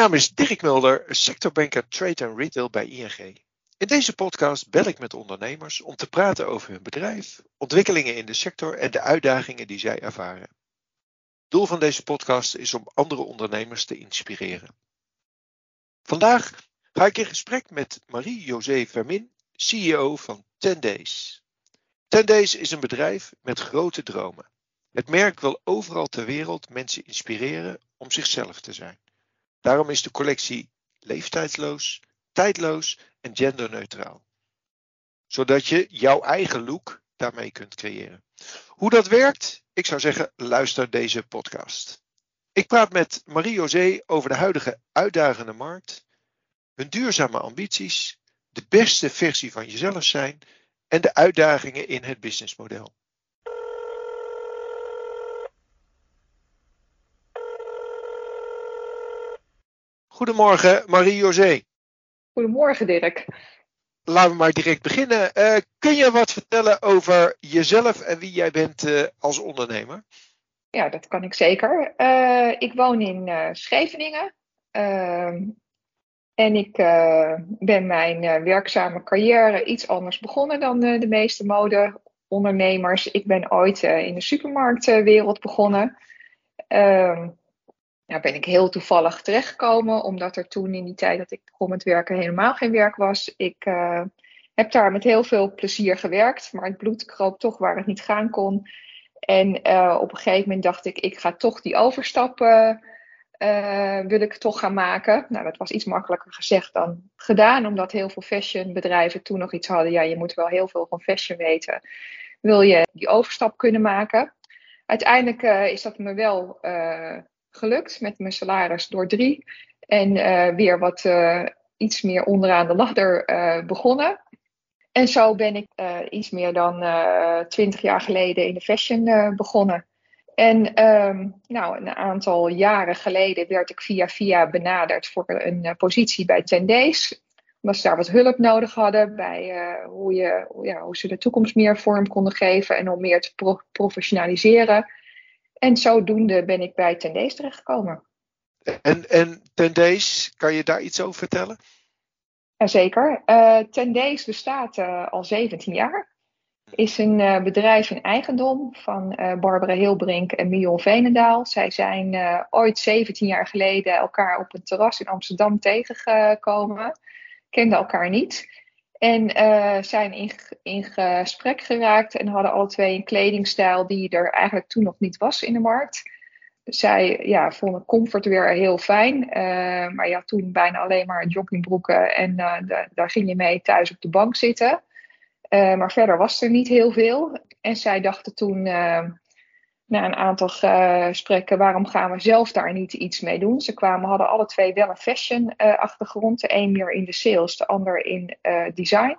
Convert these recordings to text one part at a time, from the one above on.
naam is Dirk Mulder, sectorbanker Trade and Retail bij ING. In deze podcast bel ik met ondernemers om te praten over hun bedrijf, ontwikkelingen in de sector en de uitdagingen die zij ervaren. Doel van deze podcast is om andere ondernemers te inspireren. Vandaag ga ik in gesprek met Marie-José Vermin, CEO van 10 Days. 10 Days is een bedrijf met grote dromen. Het merk wil overal ter wereld mensen inspireren om zichzelf te zijn. Daarom is de collectie leeftijdsloos, tijdloos en genderneutraal. Zodat je jouw eigen look daarmee kunt creëren. Hoe dat werkt? Ik zou zeggen, luister deze podcast. Ik praat met Marie-José over de huidige uitdagende markt, hun duurzame ambities, de beste versie van jezelf zijn en de uitdagingen in het businessmodel. Goedemorgen, Marie-José. Goedemorgen, Dirk. Laten we maar direct beginnen. Uh, kun je wat vertellen over jezelf en wie jij bent uh, als ondernemer? Ja, dat kan ik zeker. Uh, ik woon in Scheveningen. Ehm, en ik ben mijn werkzame carrière iets anders begonnen dan de meeste modeondernemers. Ik ben ooit in de supermarktwereld begonnen. Ehm, nou ben ik heel toevallig terechtgekomen, omdat er toen in die tijd dat ik begon met werken helemaal geen werk was. Ik uh, heb daar met heel veel plezier gewerkt, maar het bloed kroop toch waar het niet gaan kon. En uh, op een gegeven moment dacht ik, ik ga toch die overstap uh, wil ik toch gaan maken. Nou, dat was iets makkelijker gezegd dan gedaan, omdat heel veel fashionbedrijven toen nog iets hadden. Ja, je moet wel heel veel van fashion weten. Wil je die overstap kunnen maken? Uiteindelijk is dat me wel gelukt met mijn salaris door drie. En uh, weer wat uh, iets meer onderaan de ladder uh, begonnen. En zo ben ik iets meer dan twintig jaar geleden in de fashion begonnen. En um, nou, een aantal jaren geleden werd ik via via benaderd voor een positie bij Tendays. Omdat ze daar wat hulp nodig hadden bij hoe, je, ja, hoe ze de toekomst meer vorm konden geven en om meer te pro professionaliseren. En zodoende ben ik bij Tendays terechtgekomen. En, en Tendays, kan je daar iets over vertellen? Jazeker. Uh, Tendays bestaat uh, al 17 jaar. Is een uh, bedrijf in eigendom van Barbara Hilbrink en Mion Veenendaal. Zij zijn ooit 17 jaar geleden elkaar op een terras in Amsterdam tegengekomen. Kenden elkaar niet. En uh, zijn in, in gesprek geraakt en hadden alle twee een kledingstijl die er eigenlijk toen nog niet was in de markt. Zij ja, vonden comfort weer heel fijn. Uh, maar ja, toen bijna alleen maar joggingbroeken en de, daar ging je mee thuis op de bank zitten. maar verder was er niet heel veel. En zij dachten toen na een aantal gesprekken, waarom gaan we zelf daar niet iets mee doen? Ze kwamen, hadden alle twee wel een fashion uh, achtergrond. De een meer in de sales, de ander in uh, design.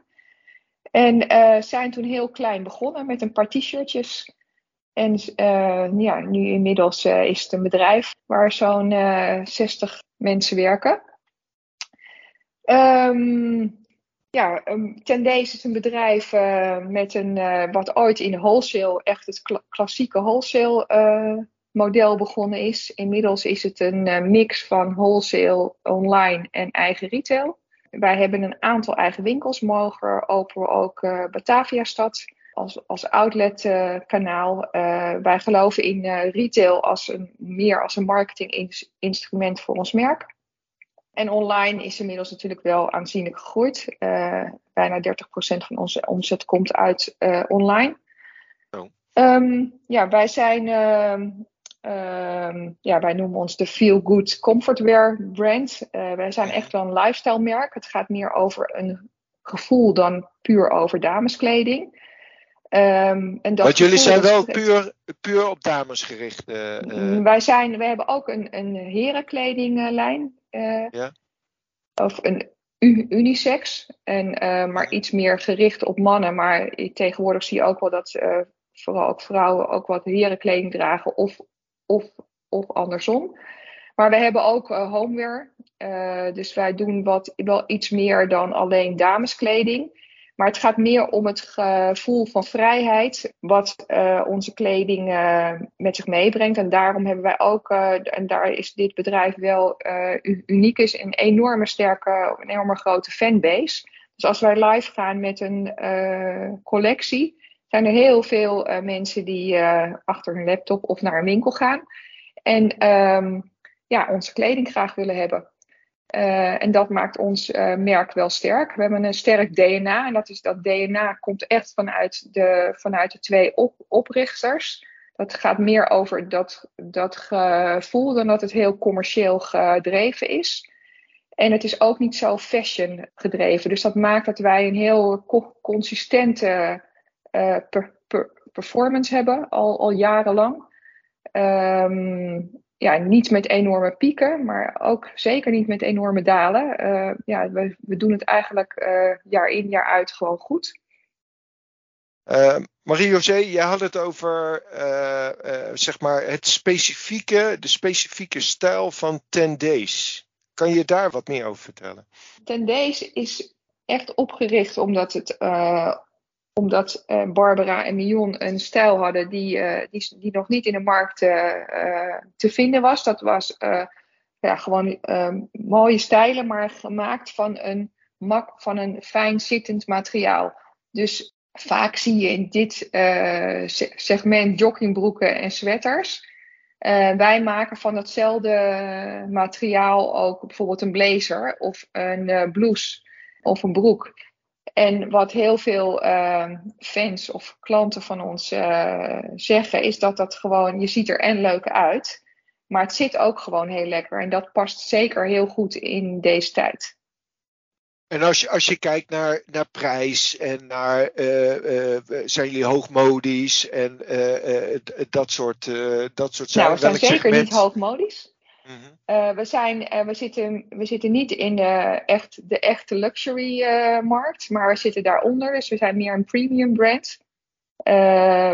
En zijn toen heel klein begonnen met een paar t-shirtjes. En ja, nu inmiddels is het een bedrijf waar zo'n 60 mensen werken. Um, ja, um, Tendays is een bedrijf uh, met een, uh, wat ooit in wholesale, echt het kla klassieke wholesale uh, model begonnen is. Inmiddels is het een mix van wholesale, online en eigen retail. Wij hebben een aantal eigen winkels, mogen openen ook Batavia Stad als, als outlet-kanaal. wij geloven in retail als een, meer als een marketinginstrument voor ons merk. En online is inmiddels natuurlijk wel aanzienlijk gegroeid. Uh, bijna 30% van onze omzet komt uit uh, online. Oh. Um, ja, wij zijn, uh, um, ja, wij noemen ons de Feel Good Comfortwear brand. Uh, wij zijn echt wel een lifestyle merk. Het gaat meer over een gevoel dan puur over dameskleding. Um, en dat Want jullie zijn wel puur, puur op dames gericht. Uh, wij, zijn, wij hebben ook een, een herenkledinglijn. Uh, ja. Of een unisex. En, uh, maar iets meer gericht op mannen. Maar tegenwoordig zie je ook wel dat uh, vooral ook vrouwen ook wat herenkleding dragen. Of, of, of andersom. Maar we hebben ook homeware. dus wij doen wat, wel iets meer dan alleen dameskleding. Maar het gaat meer om het gevoel van vrijheid, wat uh, onze kleding uh, met zich meebrengt. En daarom hebben wij ook, uh, en daar is dit bedrijf wel uniek, is een enorme sterke, een enorme grote fanbase. Dus als wij live gaan met een collectie, zijn er heel veel mensen die achter hun laptop of naar een winkel gaan. En um, ja, onze kleding graag willen hebben. Uh, en dat maakt ons uh, merk wel sterk. We hebben een sterk DNA. En dat, is, dat DNA komt echt vanuit de, vanuit de twee op, oprichters. Dat gaat meer over dat, dat gevoel dan dat het heel commercieel gedreven is. En het is ook niet zo fashion gedreven. Dus dat maakt dat wij een heel co consistente per, performance hebben, al, al jarenlang. Um, ja, niet met enorme pieken, maar ook zeker niet met enorme dalen. Uh, ja, we, we doen het eigenlijk uh, jaar in, jaar uit gewoon goed. Uh, Marie-José, jij had het over zeg maar het specifieke, de specifieke stijl van Ten Days. Kan je daar wat meer over vertellen? Ten Days is echt opgericht omdat het omdat uh, Barbara en Mion een stijl hadden die, uh, die, die, nog niet in de markt uh, te vinden was. Dat was ja, gewoon ehm, mooie stijlen, maar gemaakt van een, mak van een fijn zittend materiaal. Dus vaak zie je in dit segment joggingbroeken en sweaters. wij maken van datzelfde materiaal ook bijvoorbeeld een blazer of een blouse of een broek. En wat heel veel uh, fans of klanten van ons uh, zeggen, is dat dat gewoon, je ziet er en leuk uit, maar het zit ook gewoon heel lekker. En dat past zeker heel goed in deze tijd. En als je, als je kijkt naar, naar prijs en naar uh, zijn jullie hoogmodisch en dat soort, dat soort zaken? Nou, we zijn zeker segment? niet hoogmodisch. Uh, we, zijn, uh, we, zitten, we zitten niet in de, echt, de echte luxury uh, markt, maar we zitten daaronder. Dus we zijn meer een premium brand.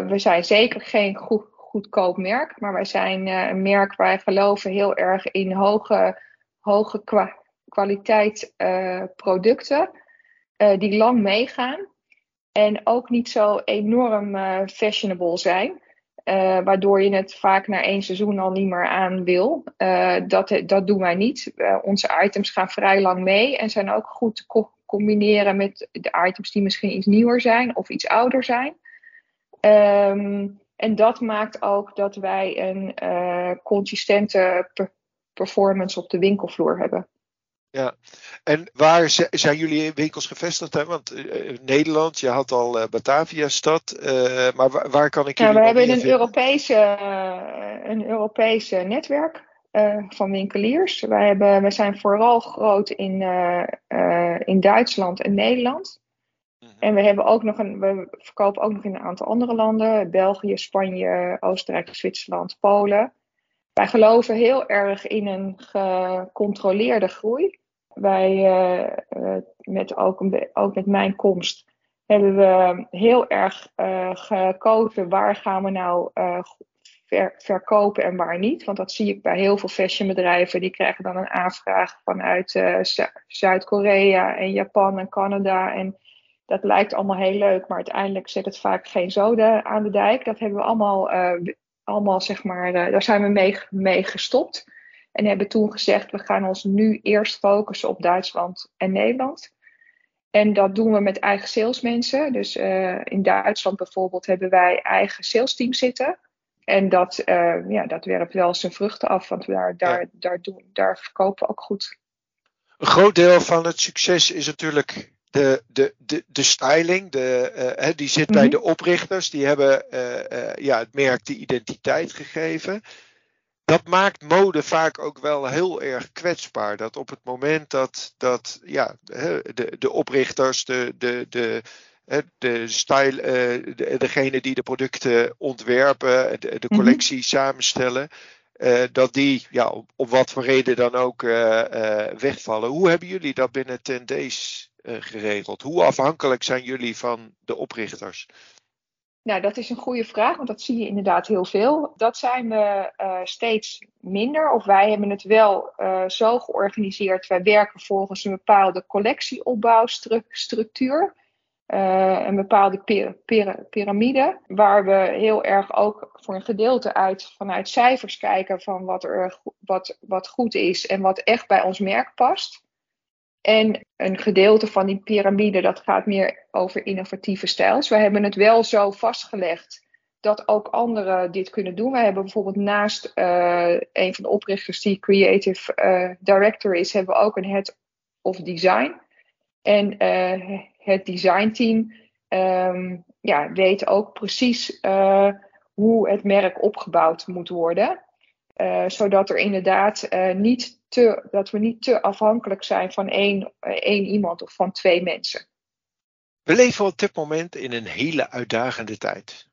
we zijn zeker geen goed, goedkoop merk, maar wij zijn een merk waar wij geloven heel erg in hoge, hoge kwa kwaliteit producten die lang meegaan. En ook niet zo enorm fashionable zijn. Uh, waardoor je het vaak na één seizoen al niet meer aan wil. Uh, dat, dat doen wij niet. Uh, onze items gaan vrij lang mee en zijn ook goed te co combineren met de items die misschien iets nieuwer zijn of iets ouder zijn. Um, en dat maakt ook dat wij een consistente per performance op de winkelvloer hebben. Ja, en waar zijn jullie winkels gevestigd? Hè? Want uh, Nederland, je had al uh, Batavia-stad, uh, maar waar, waar, kan ik jullie ja, We hebben een Europese, een Europese netwerk van winkeliers. Wij, hebben, wij zijn vooral groot in, in Duitsland en Nederland. Mhm. En we, hebben ook nog een, we verkopen ook nog in een aantal andere landen: België, Spanje, Oostenrijk, Zwitserland, Polen. Wij geloven heel erg in een gecontroleerde groei. Wij, uh, met, ook, met mijn komst, hebben we heel erg uh, gekozen waar gaan we nou ver, verkopen en waar niet. Want dat zie ik bij heel veel fashionbedrijven. Die krijgen dan een aanvraag vanuit Zuid-Korea en Japan en Canada. En dat lijkt allemaal heel leuk, maar uiteindelijk zet het vaak geen zoden aan de dijk. Dat hebben we allemaal allemaal, zeg maar, daar zijn we mee, mee gestopt. En hebben toen gezegd, we gaan ons nu eerst focussen op Duitsland en Nederland. En dat doen we met eigen salesmensen. Dus uh, in Duitsland bijvoorbeeld hebben wij eigen salesteam zitten. En dat, uh, ja, dat werpt wel zijn vruchten af, want daar, daar, ja. daar, doen, daar verkopen we ook goed. Een groot deel van het succes is natuurlijk de, de, de, de styling, de, uh, die zit bij mhm. de oprichters. Die hebben ja, het merk de identiteit gegeven. Dat maakt mode vaak ook wel heel erg kwetsbaar. Dat op het moment dat, dat ja, de, de oprichters, de, de, de, de style, de, degene die de producten ontwerpen, de, de mhm. collectie samenstellen, uh, dat die ja, om, om, wat voor reden dan ook uh, wegvallen. Hoe hebben jullie dat binnen 10 Days uh, geregeld? Hoe afhankelijk zijn jullie van de oprichters? Nou, dat is een goede vraag, want dat zie je inderdaad heel veel. Dat zijn we uh, steeds minder, of wij hebben het wel uh, zo georganiseerd. Wij werken volgens een bepaalde collectieopbouwstructuur. een bepaalde piramide, waar we heel erg ook voor een gedeelte uit vanuit cijfers kijken van wat, er, wat, wat goed is en wat echt bij ons merk past. En een gedeelte van die piramide, dat gaat meer over innovatieve stijls. We hebben het wel zo vastgelegd dat ook anderen dit kunnen doen. We hebben bijvoorbeeld naast uh, een van de oprichters die creative uh, director is, hebben we ook een head of design. En uh, het designteam um, ja, weet ook precies hoe het merk opgebouwd moet worden. Zodat er inderdaad niet te, dat we niet te afhankelijk zijn van één, één iemand of van twee mensen. We leven op dit moment in een hele uitdagende tijd.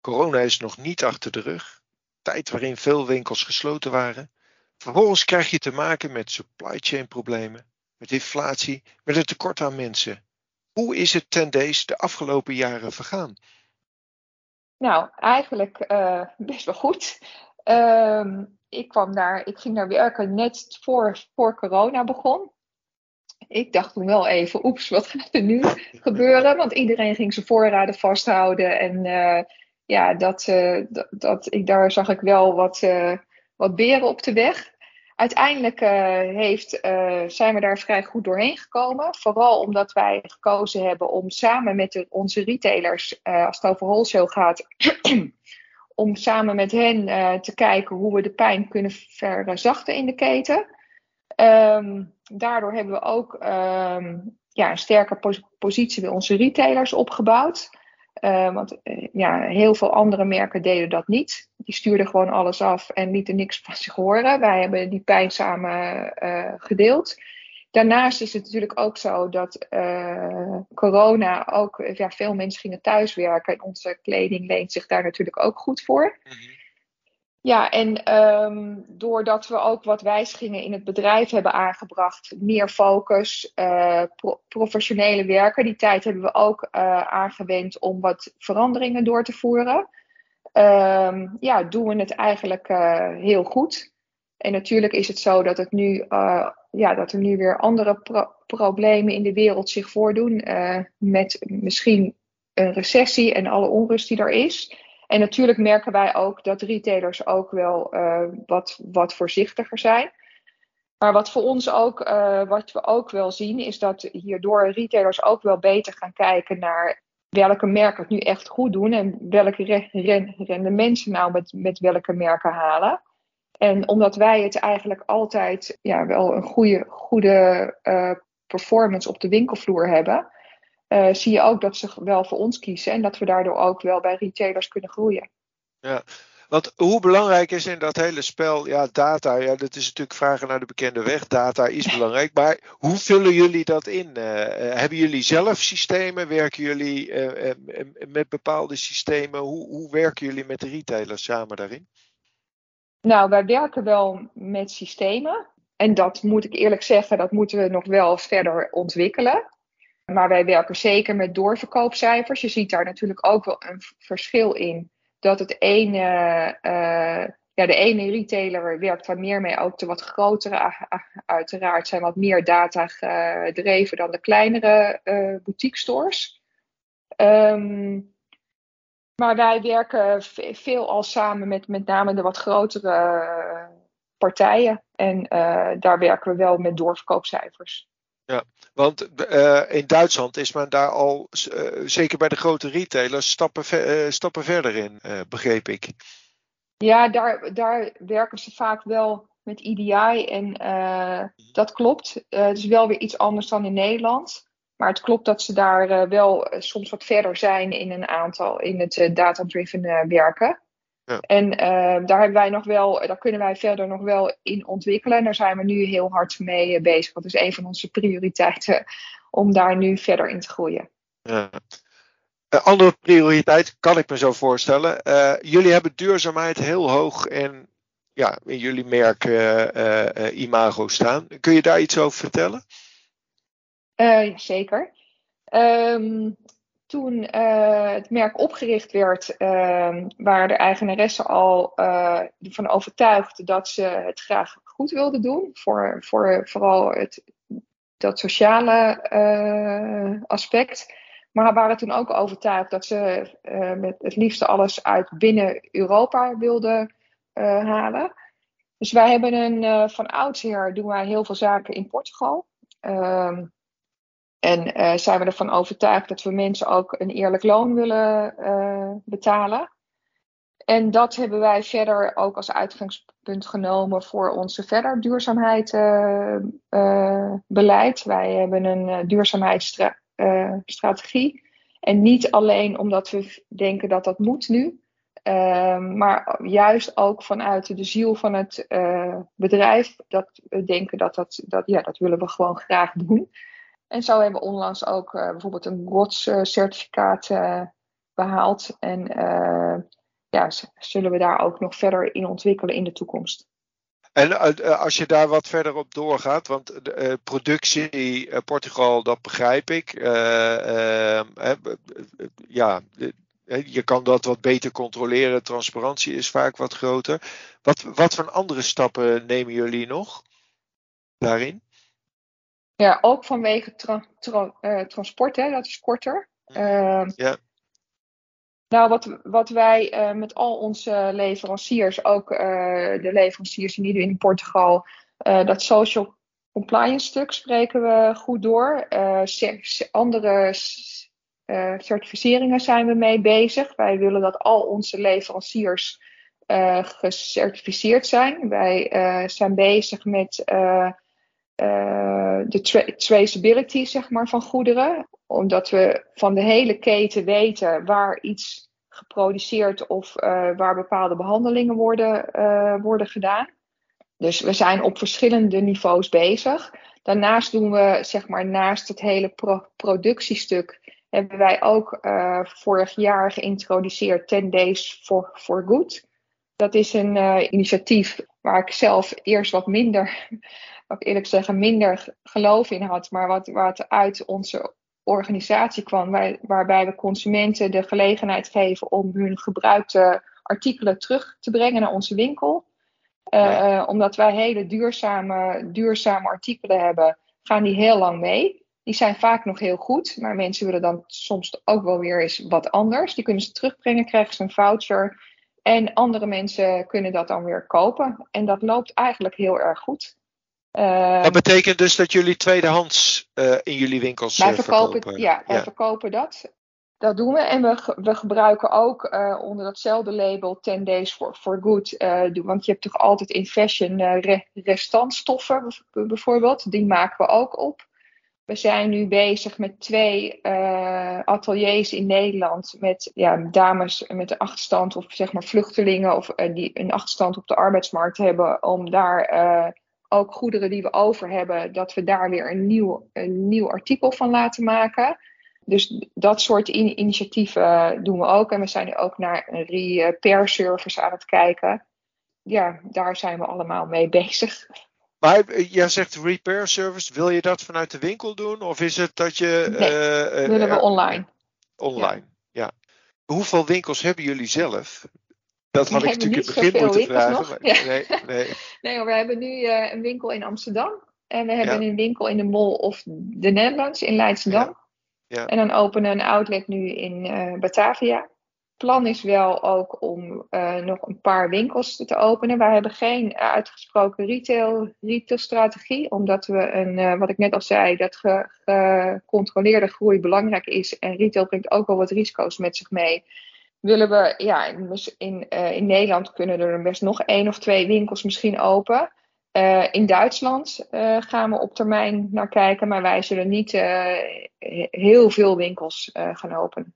Corona is nog niet achter de rug. Tijd waarin veel winkels gesloten waren. Vervolgens krijg je te maken met supply chain problemen, met inflatie, met een tekort aan mensen. Hoe is het ten deze de afgelopen jaren vergaan? Nou, eigenlijk uh, best wel goed. Uh, ik, kwam daar, ik ging daar werken net voor, voor corona begon. Ik dacht toen wel even, oeps, wat gaat er nu gebeuren? Want iedereen ging zijn voorraden vasthouden en uh, ja, dat, uh, dat, dat, ik, daar zag ik wel wat, uh, wat beren op de weg. Uiteindelijk heeft, zijn we daar vrij goed doorheen gekomen. Vooral omdat wij gekozen hebben om samen met de, onze retailers, als het over wholesale gaat, om samen met hen te kijken hoe we de pijn kunnen verzachten in de keten. Um, daardoor hebben we ook um, ja, een sterke positie bij onze retailers opgebouwd. Uh, want uh, ja, heel veel andere merken deden dat niet. Die stuurden gewoon alles af en lieten niks van zich horen. Wij hebben die pijn samen gedeeld. Daarnaast is het natuurlijk ook zo dat corona ook, ja, veel mensen gingen thuiswerken en onze kleding leent zich daar natuurlijk ook goed voor. Mm -hmm. Ja, en um, doordat we ook wat wijzigingen in het bedrijf hebben aangebracht, meer focus, uh, pro professionele werken, die tijd hebben we ook uh, aangewend om wat veranderingen door te voeren. Um, ja, doen we het eigenlijk heel goed. En natuurlijk is het zo dat, het nu, ja, dat er nu weer andere pro problemen in de wereld zich voordoen, met misschien een recessie en alle onrust die er is. En natuurlijk merken wij ook dat retailers ook wel uh, wat, wat voorzichtiger zijn. Maar wat voor ons ook, uh, wat we ook wel zien, is dat hierdoor retailers ook wel beter gaan kijken naar welke merken het nu echt goed doen en welke re ren rendement ze nou met, met welke merken halen. En omdat wij het eigenlijk altijd ja, wel een goede, goede uh, performance op de winkelvloer hebben, uh, zie je ook dat ze wel voor ons kiezen en dat we daardoor ook wel bij retailers kunnen groeien. Ja, want hoe belangrijk is in dat hele spel, ja, data, ja, dat is natuurlijk vragen naar de bekende weg. Data is belangrijk, maar hoe vullen jullie dat in? Uh, hebben jullie zelf systemen? Werken jullie uh, met bepaalde systemen? Hoe, hoe werken jullie met de retailers samen daarin? Nou, wij werken wel met systemen. En dat moet ik eerlijk zeggen, dat moeten we nog wel verder ontwikkelen. Maar wij werken zeker met doorverkoopcijfers. Je ziet daar natuurlijk ook wel een verschil in. Dat het ene, uh, ja, de ene retailer werkt daar meer mee. Ook de wat grotere, uiteraard, zijn wat meer data gedreven dan de kleinere uh, boutique stores. Um, maar wij werken veel al samen met met name de wat grotere partijen. En uh, daar werken we wel met doorverkoopcijfers. Ja, want uh, in Duitsland is men daar al, uh, zeker bij de grote retailers, stappen, ver, stappen verder in, begreep ik. Ja, daar, daar werken ze vaak wel met EDI en dat klopt. het is wel weer iets anders dan in Nederland. Maar het klopt dat ze daar wel soms wat verder zijn in een aantal, in het data-driven werken. Ja. En daar hebben wij nog wel, daar kunnen wij verder nog wel in ontwikkelen. En daar zijn we nu heel hard mee bezig. Het is een van onze prioriteiten om daar nu verder in te groeien. Ja. Een andere prioriteit kan ik me zo voorstellen. Uh, jullie hebben duurzaamheid heel hoog en ja, in jullie merk imago staan. Kun je daar iets over vertellen? Zeker. Um, toen uh, het merk opgericht werd, uh, waren de eigenaressen al uh, ervan overtuigd dat ze het graag goed wilden doen. Voor, voor vooral het, dat sociale aspect. Maar waren toen ook overtuigd dat ze met het liefste alles uit binnen Europa wilden halen. Dus wij hebben een, van oudsher doen wij heel veel zaken in Portugal. Ehm, en zijn we ervan overtuigd dat we mensen ook een eerlijk loon willen betalen. En dat hebben wij verder ook als uitgangspunt genomen voor onze verder duurzaamheidsbeleid. Uh, uh, wij hebben een duurzaamheidsstrategie. en niet alleen omdat we denken dat dat moet nu. Ehm, maar juist ook vanuit de ziel van het bedrijf. Dat we denken dat dat, dat, ja, dat willen we gewoon graag doen. En zo hebben we onlangs ook bijvoorbeeld een GOTS-certificaat behaald. En ja, zullen we daar ook nog verder in ontwikkelen in de toekomst. En als je daar wat verder op doorgaat, want de productie Portugal, dat begrijp ik. ja, je kan dat wat beter controleren. Transparantie is vaak wat groter. Wat, wat voor andere stappen nemen jullie nog daarin? Ja, ook vanwege tra tra transport, hè, dat is korter. Mhm. ja. Nou, wat, wat wij uh, met al onze leveranciers, ook uh, de leveranciers die nu in Portugal, dat social compliance stuk spreken we goed door. andere certificeringen zijn we mee bezig. Wij willen dat al onze leveranciers gecertificeerd zijn. Wij zijn bezig met de tra traceability zeg maar, van goederen omdat we van de hele keten weten waar iets geproduceerd of uh, waar bepaalde behandelingen worden, uh, worden gedaan. Dus we zijn op verschillende niveaus bezig. Daarnaast doen we, zeg maar, naast het hele pro productiestuk, hebben wij ook vorig jaar geïntroduceerd 10 Days for, for Good. Dat is een initiatief waar ik zelf eerst wat minder, wat eerlijk zeggen, minder geloof in had, maar wat, wat uit onze organisatie kwam, waar, waarbij we consumenten de gelegenheid geven om hun gebruikte artikelen terug te brengen naar onze winkel. Uh, omdat wij hele duurzame, duurzame artikelen hebben, gaan die heel lang mee. Die zijn vaak nog heel goed, maar mensen willen dan soms ook wel weer eens wat anders. Die kunnen ze terugbrengen, krijgen ze een voucher. En andere mensen kunnen dat dan weer kopen. En dat loopt eigenlijk heel erg goed. Uh, dat betekent dus dat jullie tweedehands uh, in jullie winkels wij verkopen, verkopen. Ja, wij ja. verkopen dat. Dat doen we. En we, we gebruiken ook uh, onder datzelfde label 10 Days for, for Good. want je hebt toch altijd in fashion re restantstoffen bijvoorbeeld. Die maken we ook op. We zijn nu bezig met twee ateliers in Nederland. Met ja, dames met een achterstand of zeg maar vluchtelingen. Of die een achterstand op de arbeidsmarkt hebben. Om daar ook goederen die we over hebben, dat we daar weer een nieuw, een nieuw artikel van laten maken. Dus dat soort in initiatieven doen we ook. En we zijn nu ook naar een repair service aan het kijken. Ja, daar zijn we allemaal mee bezig. Maar eh, jij zegt repair service, wil je dat vanuit de winkel doen? Of is het dat je. Nee, uh, willen we online. Online, ja. ja. Hoeveel winkels hebben jullie zelf? Dat had ik natuurlijk in het begin moeten vragen. Maar, nee, nee. nee we hebben nu uh, een winkel in Amsterdam. En we hebben een winkel in de Mall of the Netherlands in Leidschendam. Ja. En dan openen een outlet nu in uh, Batavia. Plan is wel ook om uh, nog een paar winkels te openen. Wij hebben geen uitgesproken retail, retailstrategie, omdat we een, wat ik net al zei, dat gecontroleerde groei belangrijk is. En retail brengt ook wel wat risico's met zich mee willen we, ja, in, uh, in Nederland kunnen er best nog één of twee winkels misschien open. Uh, in Duitsland uh, gaan we op termijn naar kijken, maar wij zullen niet heel veel winkels gaan openen.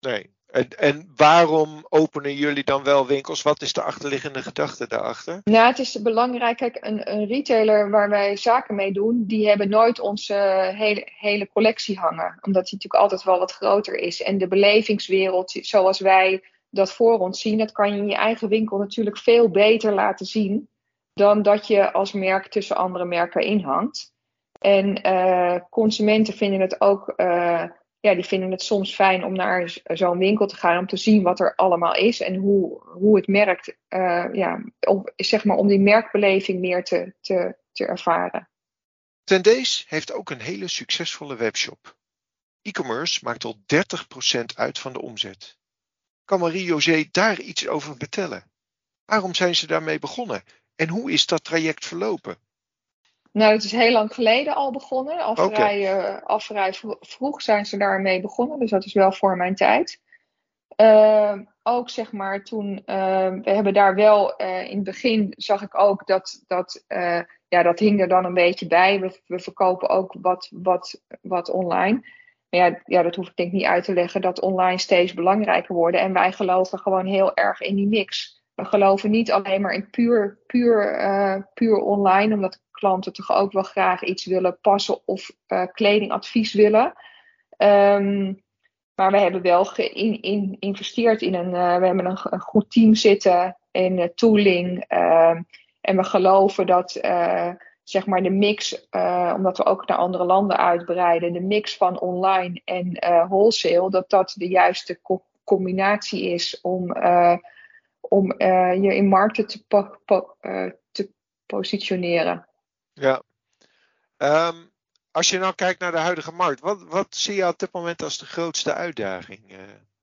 Nee. En, waarom openen jullie dan wel winkels? Wat is de achterliggende gedachte daarachter? Nou, het is belangrijk. Kijk, een, een retailer waar wij zaken mee doen, die hebben nooit onze hele, hele collectie hangen. Omdat die natuurlijk altijd wel wat groter is. En de belevingswereld, zoals wij dat voor ons zien, dat kan je in je eigen winkel natuurlijk veel beter laten zien. Dan dat je als merk tussen andere merken inhangt. En uh, consumenten vinden het ook. Uh, ja, die vinden het soms fijn om naar zo'n winkel te gaan om te zien wat er allemaal is en hoe, hoe het merkt, uh, ja, om, zeg maar om die merkbeleving meer te, te, te ervaren. Tendees heeft ook een hele succesvolle webshop. E-commerce maakt al 30% uit van de omzet. Kan Marie-José daar iets over vertellen? Waarom zijn ze daarmee begonnen? En hoe is dat traject verlopen? Nou, het is heel lang geleden al begonnen. Al vrij, uh, al vrij vroeg zijn ze daarmee begonnen. Dus dat is wel voor mijn tijd. Uh, ook zeg maar toen, uh, we hebben daar wel uh, in het begin zag ik ook dat, dat ja, dat hing er dan een beetje bij. We, we verkopen ook wat, wat, wat online. Maar ja, ja, dat hoef ik denk niet uit te leggen dat online steeds belangrijker worden. En wij geloven gewoon heel erg in die mix. We geloven niet alleen maar in puur, puur, puur online, omdat klanten toch ook wel graag iets willen passen of uh, kledingadvies willen. Um, maar we hebben wel geïnvesteerd in, een, uh, we hebben een, goed team zitten in tooling. Uh, en we geloven dat zeg maar de mix, omdat we ook naar andere landen uitbreiden, de mix van online en wholesale, dat dat de juiste co combinatie is om om je in markten te, po te positioneren. Ja. Um, als je nou kijkt naar de huidige markt, wat, wat zie je op dit moment als de grootste uitdaging? Uh,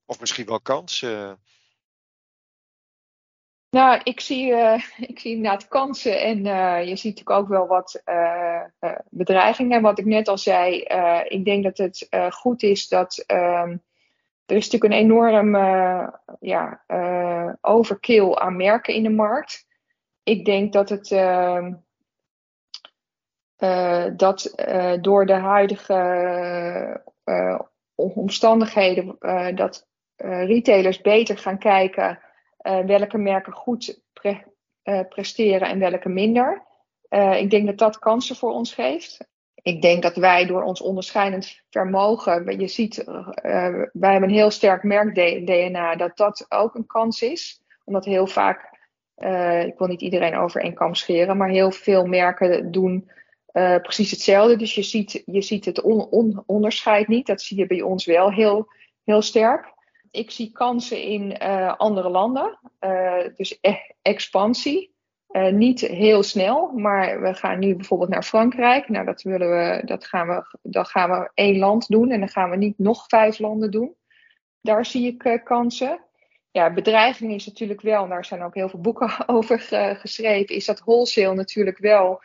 of misschien wel kans? Nou, ik zie, ik zie inderdaad kansen en je ziet natuurlijk ook wel wat bedreigingen. Wat ik net al zei, ik denk dat het goed is dat ehm, er is natuurlijk een enorm ja, overkill aan merken in de markt. Ik denk dat het uh, dat door de huidige omstandigheden dat retailers beter gaan kijken welke merken goed pre presteren en welke minder. ik denk dat dat kansen voor ons geeft ik denk dat wij door ons onderscheidend vermogen, je ziet, wij hebben een heel sterk merk-DNA, dat dat ook een kans is. Omdat heel vaak, ik wil niet iedereen over één kam scheren, maar heel veel merken doen uh, precies hetzelfde. Dus je ziet, je ziet het on, on, onderscheid niet. Dat zie je bij ons wel heel, heel sterk. Ik zie kansen in andere landen, dus e expansie. Niet heel snel, maar we gaan nu bijvoorbeeld naar Frankrijk. Nou, dat, willen we, dat, gaan we, dat gaan we één land doen en dan gaan we niet nog vijf landen doen. Daar zie ik kansen. Ja, bedreiging is natuurlijk wel, daar zijn ook heel veel boeken over geschreven, is dat wholesale natuurlijk wel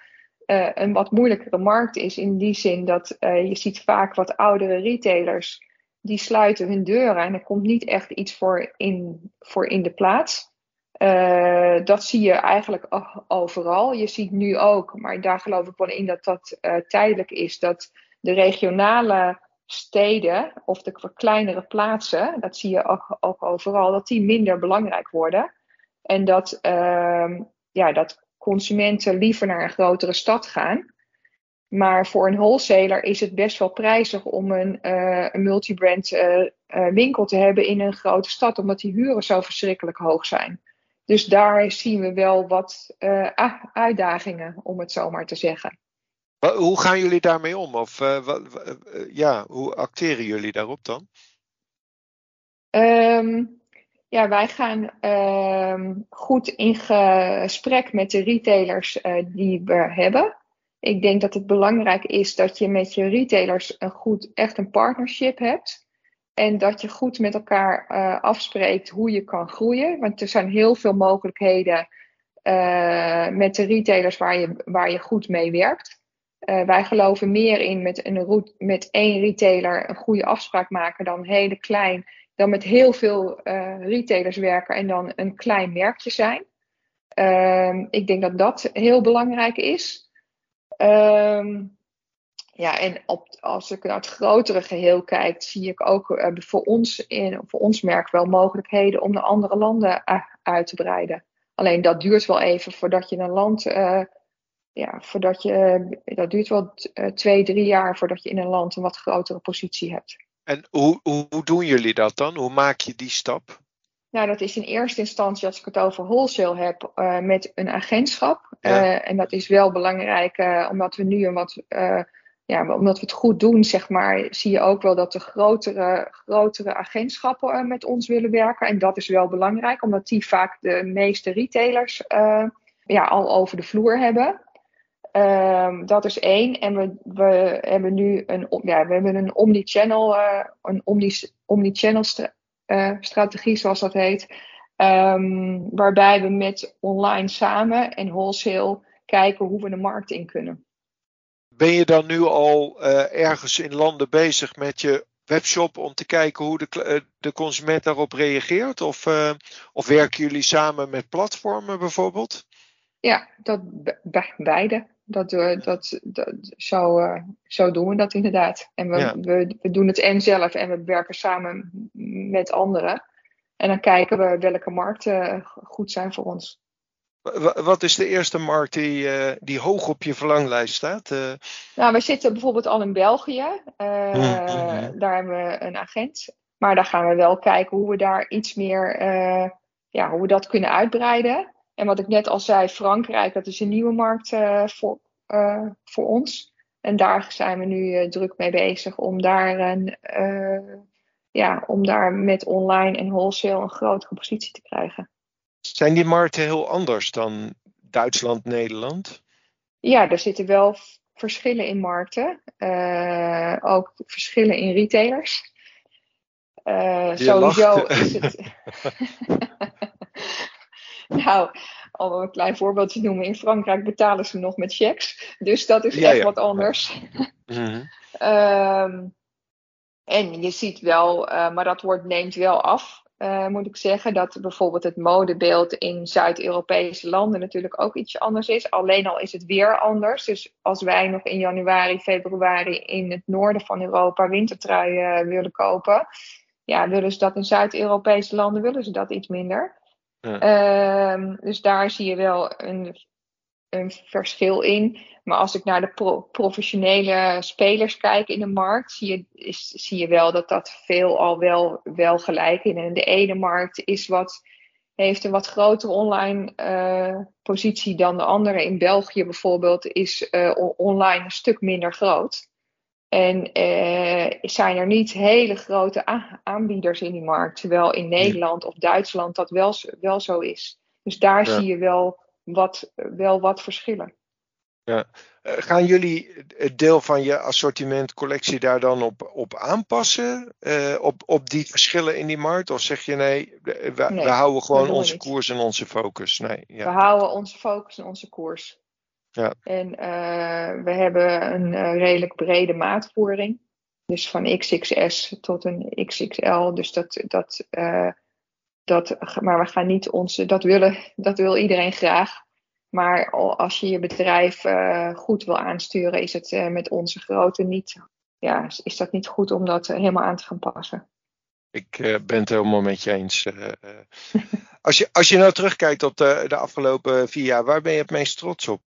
uh, een wat moeilijkere markt is. In die zin dat je ziet vaak wat oudere retailers, die sluiten hun deuren en er komt niet echt iets voor in, voor in de plaats. Uh, dat zie je eigenlijk overal. Je ziet nu ook, maar daar geloof ik wel in dat dat tijdelijk is, dat de regionale steden of de kleinere plaatsen, dat zie je ook, ook overal, dat die minder belangrijk worden. En dat, uh, ja, dat consumenten liever naar een grotere stad gaan. Maar voor een wholesaler is het best wel prijzig om een, uh, een multibrand winkel te hebben in een grote stad, omdat die huren zo verschrikkelijk hoog zijn. Dus daar zien we wel wat uitdagingen, om het zo maar te zeggen. Hoe gaan jullie daarmee om? Of wat, ja, hoe acteren jullie daarop dan? Um, ja, wij gaan um, goed in gesprek met de retailers die we hebben. Ik denk dat het belangrijk is dat je met je retailers een goed, echt een partnership hebt. En dat je goed met elkaar uh, afspreekt hoe je kan groeien. Want er zijn heel veel mogelijkheden uh, met de retailers waar je, waar je goed mee werkt. Wij geloven meer in met, een route, met één retailer een goede afspraak maken dan hele klein. Dan met heel veel retailers werken en dan een klein merkje zijn. Ehm, ik denk dat dat heel belangrijk is. Um, ja, en op, als ik naar het grotere geheel kijk, zie ik ook uh, voor, ons in, voor ons merk wel mogelijkheden om naar andere landen uh, uit te breiden. Alleen dat duurt wel even voordat je een land, ja, voordat je, dat duurt wel twee, drie jaar voordat je in een land een wat grotere positie hebt. En hoe, hoe, doen jullie dat dan? Hoe maak je die stap? Nou, dat is in eerste instantie, als ik het over wholesale heb, met een agentschap. Ja. en dat is wel belangrijk, omdat we nu een wat ja, omdat we het goed doen, zeg maar, zie je ook wel dat de grotere, grotere agentschappen met ons willen werken. En dat is wel belangrijk, omdat die vaak de meeste retailers ja, al over de vloer hebben. Ehm, dat is één. En we, we hebben nu een, ja, we hebben een omnichannel, uh, een omni, omnichannel st uh, strategie, zoals dat heet. Um, waarbij we met online samen en wholesale kijken hoe we de markt in kunnen. Ben je dan nu al uh, ergens in landen bezig met je webshop om te kijken hoe de, de consument daarop reageert? Of, of werken jullie samen met platformen bijvoorbeeld? Ja, dat beide. Dat, uh, dat, dat, zo, uh, zo doen we dat inderdaad. En we, we, we, doen het en zelf en we werken samen met anderen. En dan kijken we welke markten goed zijn voor ons. Wat is de eerste markt die, uh, die hoog op je verlanglijst staat? Nou, we zitten bijvoorbeeld al in België. Mm-hmm. Daar hebben we een agent. Maar daar gaan we wel kijken hoe we daar iets meer, ja, hoe we dat kunnen uitbreiden. En wat ik net al zei, Frankrijk, dat is een nieuwe markt uh, voor, uh, voor ons. En daar zijn we nu uh, druk mee bezig om daar, een, ja, om daar met online en wholesale een grotere positie te krijgen. Zijn die markten heel anders dan Duitsland, Nederland? Ja, er zitten wel verschillen in markten. ook verschillen in retailers. sowieso is het. Nou, om een klein voorbeeldje noemen. In Frankrijk betalen ze nog met checks. Dus dat is echt wat anders. Mhm. um, en je ziet wel, uh, maar dat wordt, neemt wel af. Uh, moet ik zeggen dat bijvoorbeeld het modebeeld in Zuid-Europese landen natuurlijk ook iets anders is. Alleen al is het weer anders. Dus als wij nog in januari, februari in het noorden van Europa wintertruien uh, willen kopen, ja, willen ze dat in Zuid-Europese landen willen ze dat iets minder. Ehm, dus daar zie je wel een, een verschil in. Maar als ik naar de professionele spelers kijk in de markt, zie je, is, zie je wel dat dat veel al wel, wel gelijk is. En de ene markt is wat, heeft een wat grotere online uh, positie dan de andere. In België bijvoorbeeld is uh, online een stuk minder groot. En eh, zijn er niet hele grote aanbieders in die markt, terwijl in Nederland of Duitsland dat wel, wel zo is. Dus daar zie je wel wat, wel wat verschillen. Ja. Eh, gaan jullie het deel van je assortiment, collectie daar dan op, op aanpassen? Uh, op, op die verschillen in die markt? Of zeg je nee, we, nee, we houden gewoon onze koers en onze focus? Nee, ja. We houden onze focus en onze koers. Ja. En uh, we hebben een uh, redelijk brede maatvoering. Dus van XXS tot een XXL. Dus dat, dat, uh, dat, maar we gaan niet onze, dat, willen, dat wil iedereen graag. Maar als je je bedrijf goed wil aansturen, is het met onze grootte niet, ja, is dat niet goed om dat helemaal aan te gaan passen. Ik ben het helemaal met je eens. als, je, als je nou terugkijkt op de, de afgelopen vier jaar, waar ben je het meest trots op?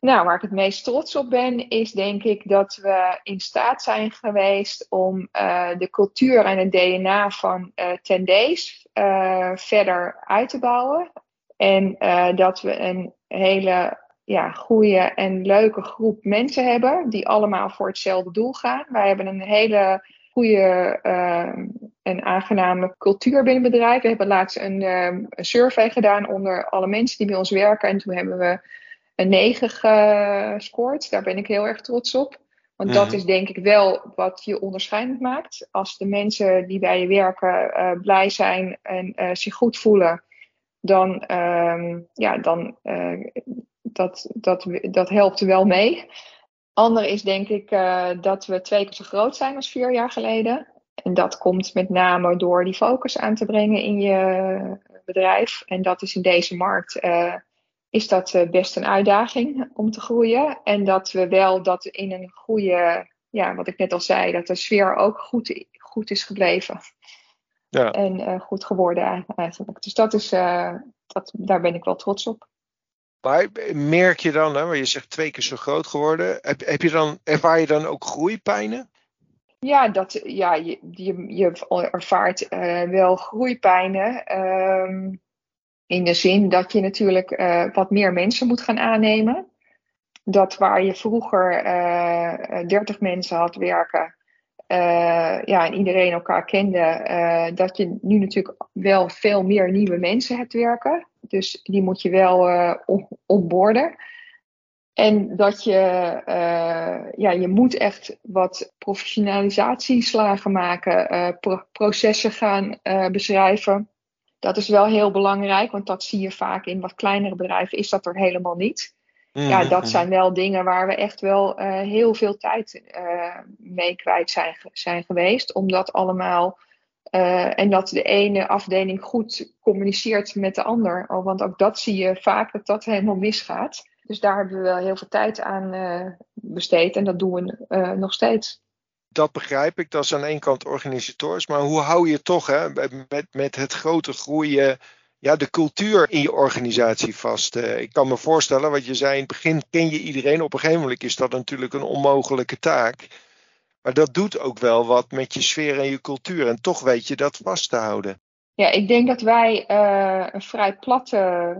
Nou, waar ik het meest trots op ben, is denk ik dat we in staat zijn geweest om uh, de cultuur en het DNA van uh, Ten Days uh, verder uit te bouwen. En dat we een hele ja, goede en leuke groep mensen hebben die allemaal voor hetzelfde doel gaan. Wij hebben een hele goede en aangename cultuur binnen bedrijf. We hebben laatst een, een survey gedaan onder alle mensen die bij ons werken. En toen hebben we een 9 gescoord. Daar ben ik heel erg trots op. Want dat mhm. is denk ik wel wat je onderscheidend maakt. Als de mensen die bij je werken uh, blij zijn en uh, zich goed voelen, dan, uh, ja, dan dat, dat, dat helpt wel mee. Ander is denk ik dat we twee keer zo groot zijn als vier jaar geleden. En dat komt met name door die focus aan te brengen in je bedrijf. En dat is in deze markt is dat eh, best een uitdaging om te groeien. En dat we wel dat in een goede, ja, wat ik net al zei, dat de sfeer ook goed, goed is gebleven. Ja. En uh, goed geworden eigenlijk. Dus dat is, uh, dat, daar ben ik wel trots op. Maar merk je dan, hè, waar je zegt twee keer zo groot geworden, heb, heb je dan, ervaar je dan ook groeipijnen? Ja, dat, ja je, je, je ervaart uh, wel groeipijnen. Uh, in de zin dat je natuurlijk uh, wat meer mensen moet gaan aannemen. Dat waar je vroeger uh, eh, 30 mensen had werken, uh, ja, en iedereen elkaar kende, dat je nu natuurlijk wel veel meer nieuwe mensen hebt werken. Dus die moet je wel opborden. En dat je, ja, je moet echt wat professionalisatieslagen maken, processen gaan beschrijven. Dat is wel heel belangrijk, want dat zie je vaak in wat kleinere bedrijven, is dat er helemaal niet. Ja, mhm, dat zijn wel dingen waar we echt wel heel veel tijd mee kwijt zijn, zijn geweest. Om dat allemaal en dat de ene afdeling goed communiceert met de ander. Oh, want ook dat zie je vaak dat dat helemaal misgaat. Dus daar hebben we wel heel veel tijd aan besteed en dat doen we nog steeds. Dat begrijp ik, dat is aan één kant organisatorisch, maar hoe hou je toch hè, met, met het grote groeien, ja, de cultuur in je organisatie vast? Uh, ik kan me voorstellen, wat je zei, in het begin ken je iedereen, op een gegeven moment is dat natuurlijk een onmogelijke taak. Maar dat doet ook wel wat met je sfeer en je cultuur en toch weet je dat vast te houden. Ja, ik denk dat wij een vrij platte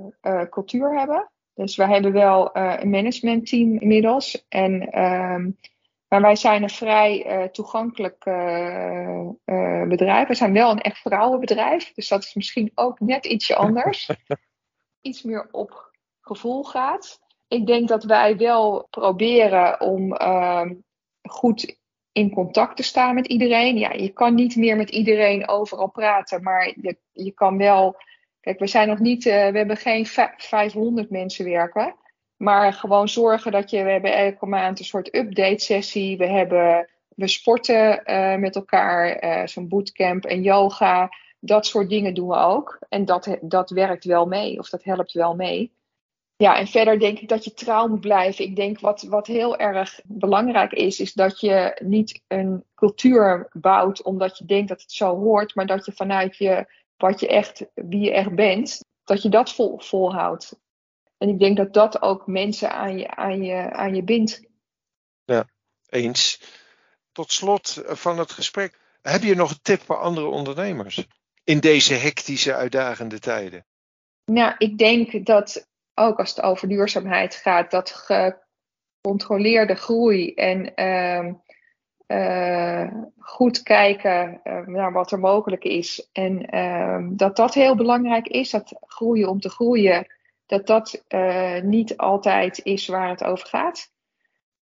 cultuur hebben. Dus wij hebben wel een managementteam inmiddels. En, um, maar wij zijn een vrij uh, toegankelijk uh, bedrijf. We zijn wel een echt vrouwenbedrijf. Dus dat is misschien ook net ietsje anders. Iets meer op gevoel gaat. Ik denk dat wij wel proberen om ehm, goed in contact te staan met iedereen. Ja, je kan niet meer met iedereen overal praten, maar je, je kan wel Kijk, we zijn nog niet, we hebben geen 500 mensen werken. Maar gewoon zorgen dat je, we hebben elke maand een soort update sessie. We hebben, we sporten uh, met elkaar, uh, zo'n bootcamp en yoga. Dat soort dingen doen we ook. En dat, dat werkt wel mee, of dat helpt wel mee. Ja, en verder denk ik dat je trouw moet blijven. Ik denk wat, wat heel erg belangrijk is, is dat je niet een cultuur bouwt omdat je denkt dat het zo hoort, maar dat je vanuit je wat je echt, wie je echt bent, dat je dat vol, volhoudt. En ik denk dat dat ook mensen aan je, aan je, aan je bindt. Ja, eens. Tot slot van het gesprek, heb je nog een tip voor andere ondernemers in deze hectische, uitdagende tijden? Nou, ik denk dat ook als het over duurzaamheid gaat, dat gecontroleerde groei en uh, uh, goed kijken uh, naar wat er mogelijk is. En uh, dat dat heel belangrijk is, dat groeien om te groeien, dat dat uh, niet altijd is waar het over gaat.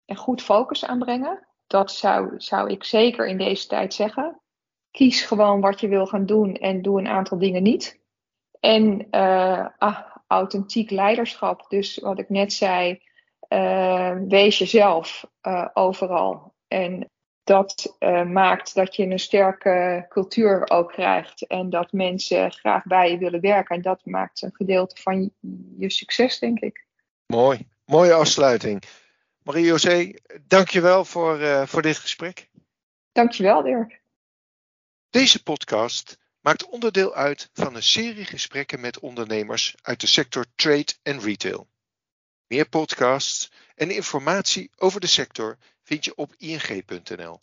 En goed focus aanbrengen, dat zou, zou ik zeker in deze tijd zeggen. Kies gewoon wat je wil gaan doen en doe een aantal dingen niet. En ah, authentiek leiderschap, dus wat ik net zei, wees jezelf overal. En dat uh, maakt dat je een sterke cultuur ook krijgt. En dat mensen graag bij je willen werken. En dat maakt een gedeelte van je, succes, denk ik. Mooi. Mooie afsluiting. Marie-José, dankjewel voor, uh, voor dit gesprek. Dankjewel, Dirk. Deze podcast maakt onderdeel uit van een serie gesprekken met ondernemers uit de sector trade en retail. Meer podcasts en informatie over de sector vind je op ing.nl.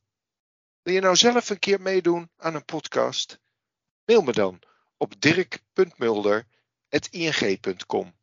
Wil je nou zelf een keer meedoen aan een podcast? Mail me dan op dirk.mulder.ing.com.